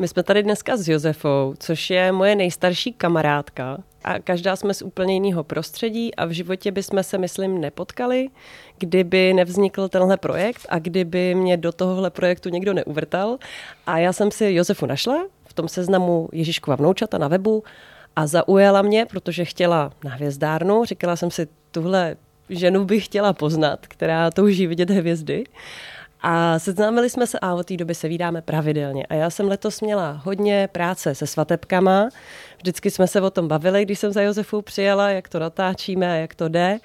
My jsme tady dneska s Josefou, což je moje nejstarší kamarádka a každá jsme z úplně jiného prostředí a v životě bychom se, myslím, nepotkali, kdyby nevznikl tenhle projekt a kdyby mě do tohohle projektu někdo neuvrtal. A já jsem si Josefu našla v tom seznamu Ježíškova vnoučata na webu a zaujala mě, protože chtěla na hvězdárnu. Říkala jsem si, tuhle ženu bych chtěla poznat, která touží vidět hvězdy. A seznámili jsme se a od té doby se vídáme pravidelně. A já jsem letos měla hodně práce se svatebkama. Vždycky jsme se o tom bavili, když jsem za Josefou přijela, jak to natáčíme a jak to jde.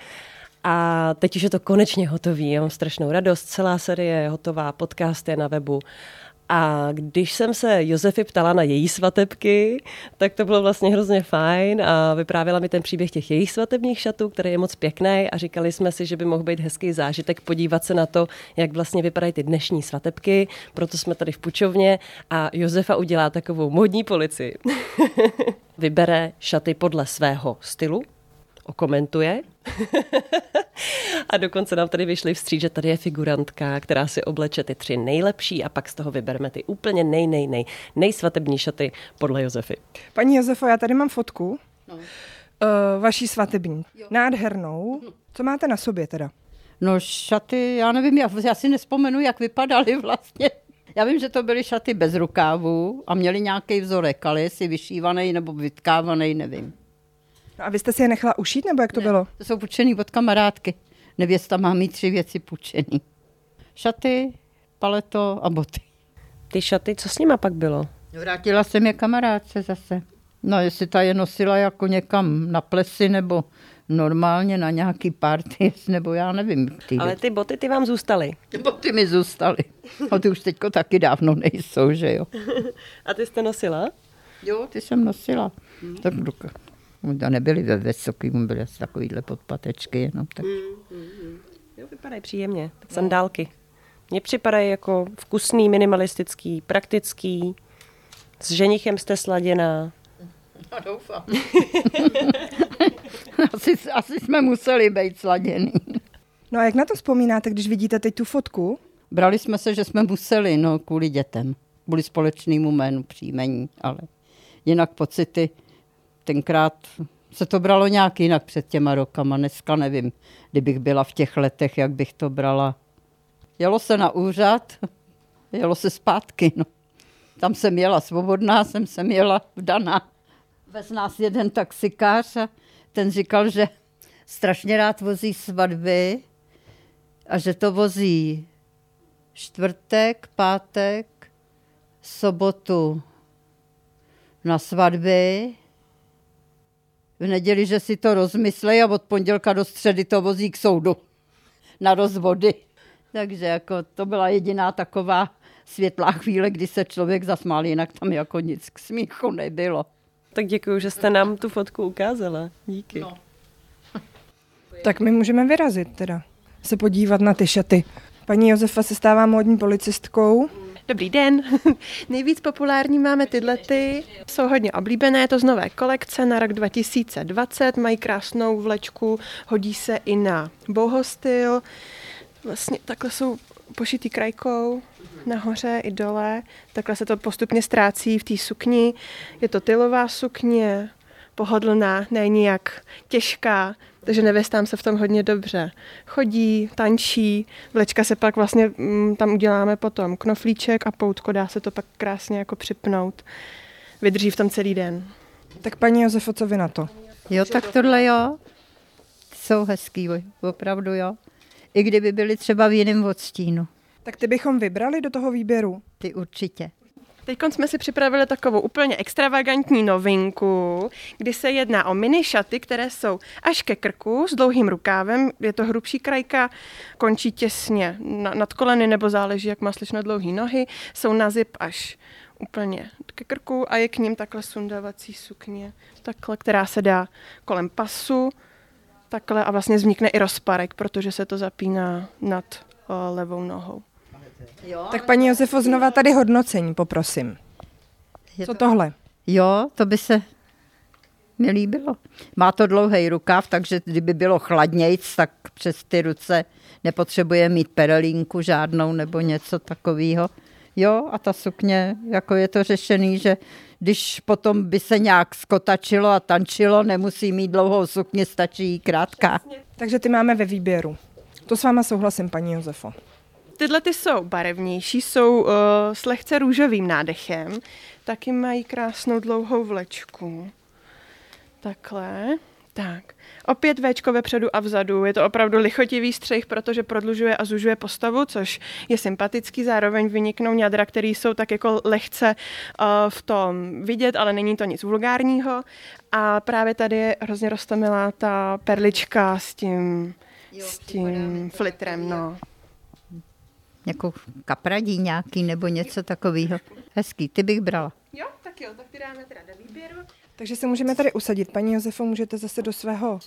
A teď už je to konečně hotový. Já mám strašnou radost. Celá série je hotová, podcast je na webu. A když jsem se Josefy ptala na její svatebky, tak to bylo vlastně hrozně fajn a vyprávěla mi ten příběh těch jejich svatebních šatů, který je moc pěkný a říkali jsme si, že by mohl být hezký zážitek podívat se na to, jak vlastně vypadají ty dnešní svatebky, proto jsme tady v Pučovně a Josefa udělá takovou modní policii. Vybere šaty podle svého stylu, okomentuje. a dokonce nám tady vyšli vstříc, že tady je figurantka, která si obleče ty tři nejlepší a pak z toho vybereme ty úplně nej, nej, nej, nejsvatební šaty podle Josefy. Paní Josefo, já tady mám fotku no. uh, vaší svatební. Jo. Nádhernou. Co máte na sobě teda? No šaty, já nevím, já, já si nespomenu, jak vypadaly vlastně. Já vím, že to byly šaty bez rukávu a měly nějaký vzorek, ale jestli vyšívaný nebo vytkávaný, nevím. No a vy jste si je nechala ušít, nebo jak to ne, bylo? To jsou půjčený od kamarádky. Nevěsta má mít tři věci půjčený. Šaty, paleto a boty. Ty šaty, co s nima pak bylo? Vrátila jsem je kamarádce zase. No, jestli ta je nosila jako někam na plesy nebo normálně na nějaký party, nebo já nevím. Ty Ale ty boty ty vám zůstaly? Ty boty mi zůstaly. A ty už teďko taky dávno nejsou, že jo. A ty jste nosila? Jo, ty jsem nosila. Hmm. Tak to nebyly ve vysokým, byly asi takovýhle podpatečky jenom. Tak. Mm, mm, mm. Jo, vypadají příjemně. Sandálky. Mně připadají jako vkusný, minimalistický, praktický. S ženichem jste sladěná. No, doufám. asi, asi jsme museli být sladěný. No a jak na to vzpomínáte, když vidíte teď tu fotku? Brali jsme se, že jsme museli, no, kvůli dětem. Kvůli společnému jménu příjmení, ale jinak pocity tenkrát se to bralo nějak jinak před těma rokama. Dneska nevím, kdybych byla v těch letech, jak bych to brala. Jelo se na úřad, jelo se zpátky. No. Tam jsem jela svobodná, jsem sem jela vdaná. Vez nás jeden taxikář a ten říkal, že strašně rád vozí svatby a že to vozí čtvrtek, pátek, sobotu na svatby v neděli, že si to rozmyslej a od pondělka do středy to vozí k soudu na rozvody. Takže jako to byla jediná taková světlá chvíle, kdy se člověk zasmál, jinak tam jako nic k smíchu nebylo. Tak děkuji, že jste nám tu fotku ukázala. Díky. No. Tak my můžeme vyrazit teda, se podívat na ty šaty. Paní Josefa se stává módní policistkou. Dobrý den. Nejvíc populární máme tyhle ty. Jsou hodně oblíbené, to z nové kolekce na rok 2020. Mají krásnou vlečku, hodí se i na bohostyl. Vlastně takhle jsou pošitý krajkou nahoře i dole. Takhle se to postupně ztrácí v té sukni. Je to tylová sukně, pohodlná, není jak těžká, takže nevěstám se v tom hodně dobře. Chodí, tančí, vlečka se pak vlastně, mm, tam uděláme potom knoflíček a poutko, dá se to pak krásně jako připnout. Vydrží v tom celý den. Tak paní Josefo, co vy na to? Jo, tak tohle jo. Jsou hezký, opravdu jo. I kdyby byly třeba v jiném odstínu. Tak ty bychom vybrali do toho výběru? Ty určitě. Teď jsme si připravili takovou úplně extravagantní novinku, kdy se jedná o mini šaty, které jsou až ke krku s dlouhým rukávem. Je to hrubší krajka, končí těsně nad koleny nebo záleží, jak má slyšno dlouhé nohy. Jsou na zip až úplně ke krku a je k ním takhle sundavací sukně, takhle, která se dá kolem pasu, takhle a vlastně vznikne i rozparek, protože se to zapíná nad o, levou nohou. Jo, tak paní Josefo, znova tady hodnocení, poprosím. Je Co to... tohle? Jo, to by se mi líbilo. Má to dlouhý rukáv, takže kdyby bylo chladnějc, tak přes ty ruce nepotřebuje mít perelínku žádnou nebo něco takového. Jo, a ta sukně, jako je to řešený, že když potom by se nějak skotačilo a tančilo, nemusí mít dlouhou sukně, stačí krátká. Takže ty máme ve výběru. To s váma souhlasím, paní Josefo. Tyhle ty jsou barevnější, jsou uh, s lehce růžovým nádechem. Taky mají krásnou dlouhou vlečku. Takhle. Tak. Opět Včko vepředu a vzadu. Je to opravdu lichotivý střih, protože prodlužuje a zužuje postavu, což je sympatický. Zároveň vyniknou ňadra, které jsou tak jako lehce uh, v tom vidět, ale není to nic vulgárního. A právě tady je hrozně roztomilá ta perlička s tím, jo, s tím flitrem. No jako kapradí nějaký nebo něco takového. Hezký, ty bych brala. Jo, tak jo, tak ty dáme teda do výběru. Takže se můžeme tady usadit. Paní Josefo, můžete zase do svého,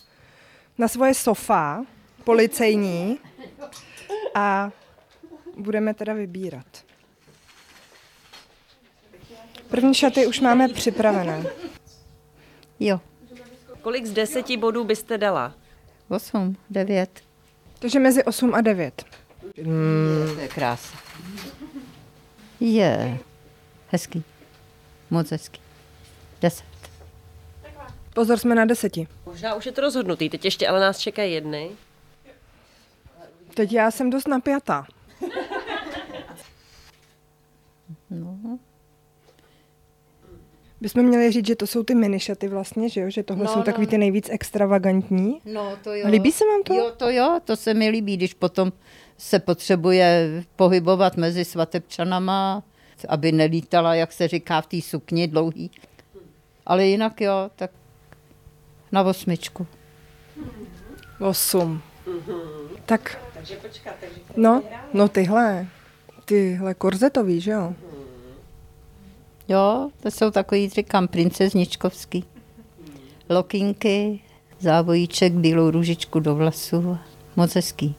na svoje sofa, policejní a budeme teda vybírat. První šaty už máme připravené. Jo. Kolik z deseti bodů byste dala? Osm, devět. Takže mezi 8 a 9. Mm. To je krása. Je. Hezký. Moc hezký. Deset. Pozor, jsme na deseti. Možná už je to rozhodnutý, teď ještě ale nás čekají jedny. Teď já jsem dost napjatá. No. Bychom měli říct, že to jsou ty minišaty vlastně, že jo? Že tohle No, jsou no, takový ty nejvíc extravagantní. No, to jo. Líbí se vám to? Jo, to jo, to se mi líbí, když potom se potřebuje pohybovat mezi svatebčanama, aby nelítala, jak se říká, v té sukni dlouhý. Ale jinak jo, tak na osmičku. Osm. Tak, Takže počkat, takže no, no tyhle, tyhle korzetový, že jo? Jo, to jsou takový, říkám, princezničkovský. Lokinky, závojíček, bílou růžičku do vlasů. Moc hezký.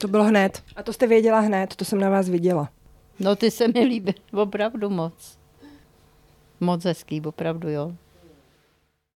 To bylo hned. A to jste věděla hned, to jsem na vás viděla. No ty se mi líbí, opravdu moc. Moc hezký, opravdu jo.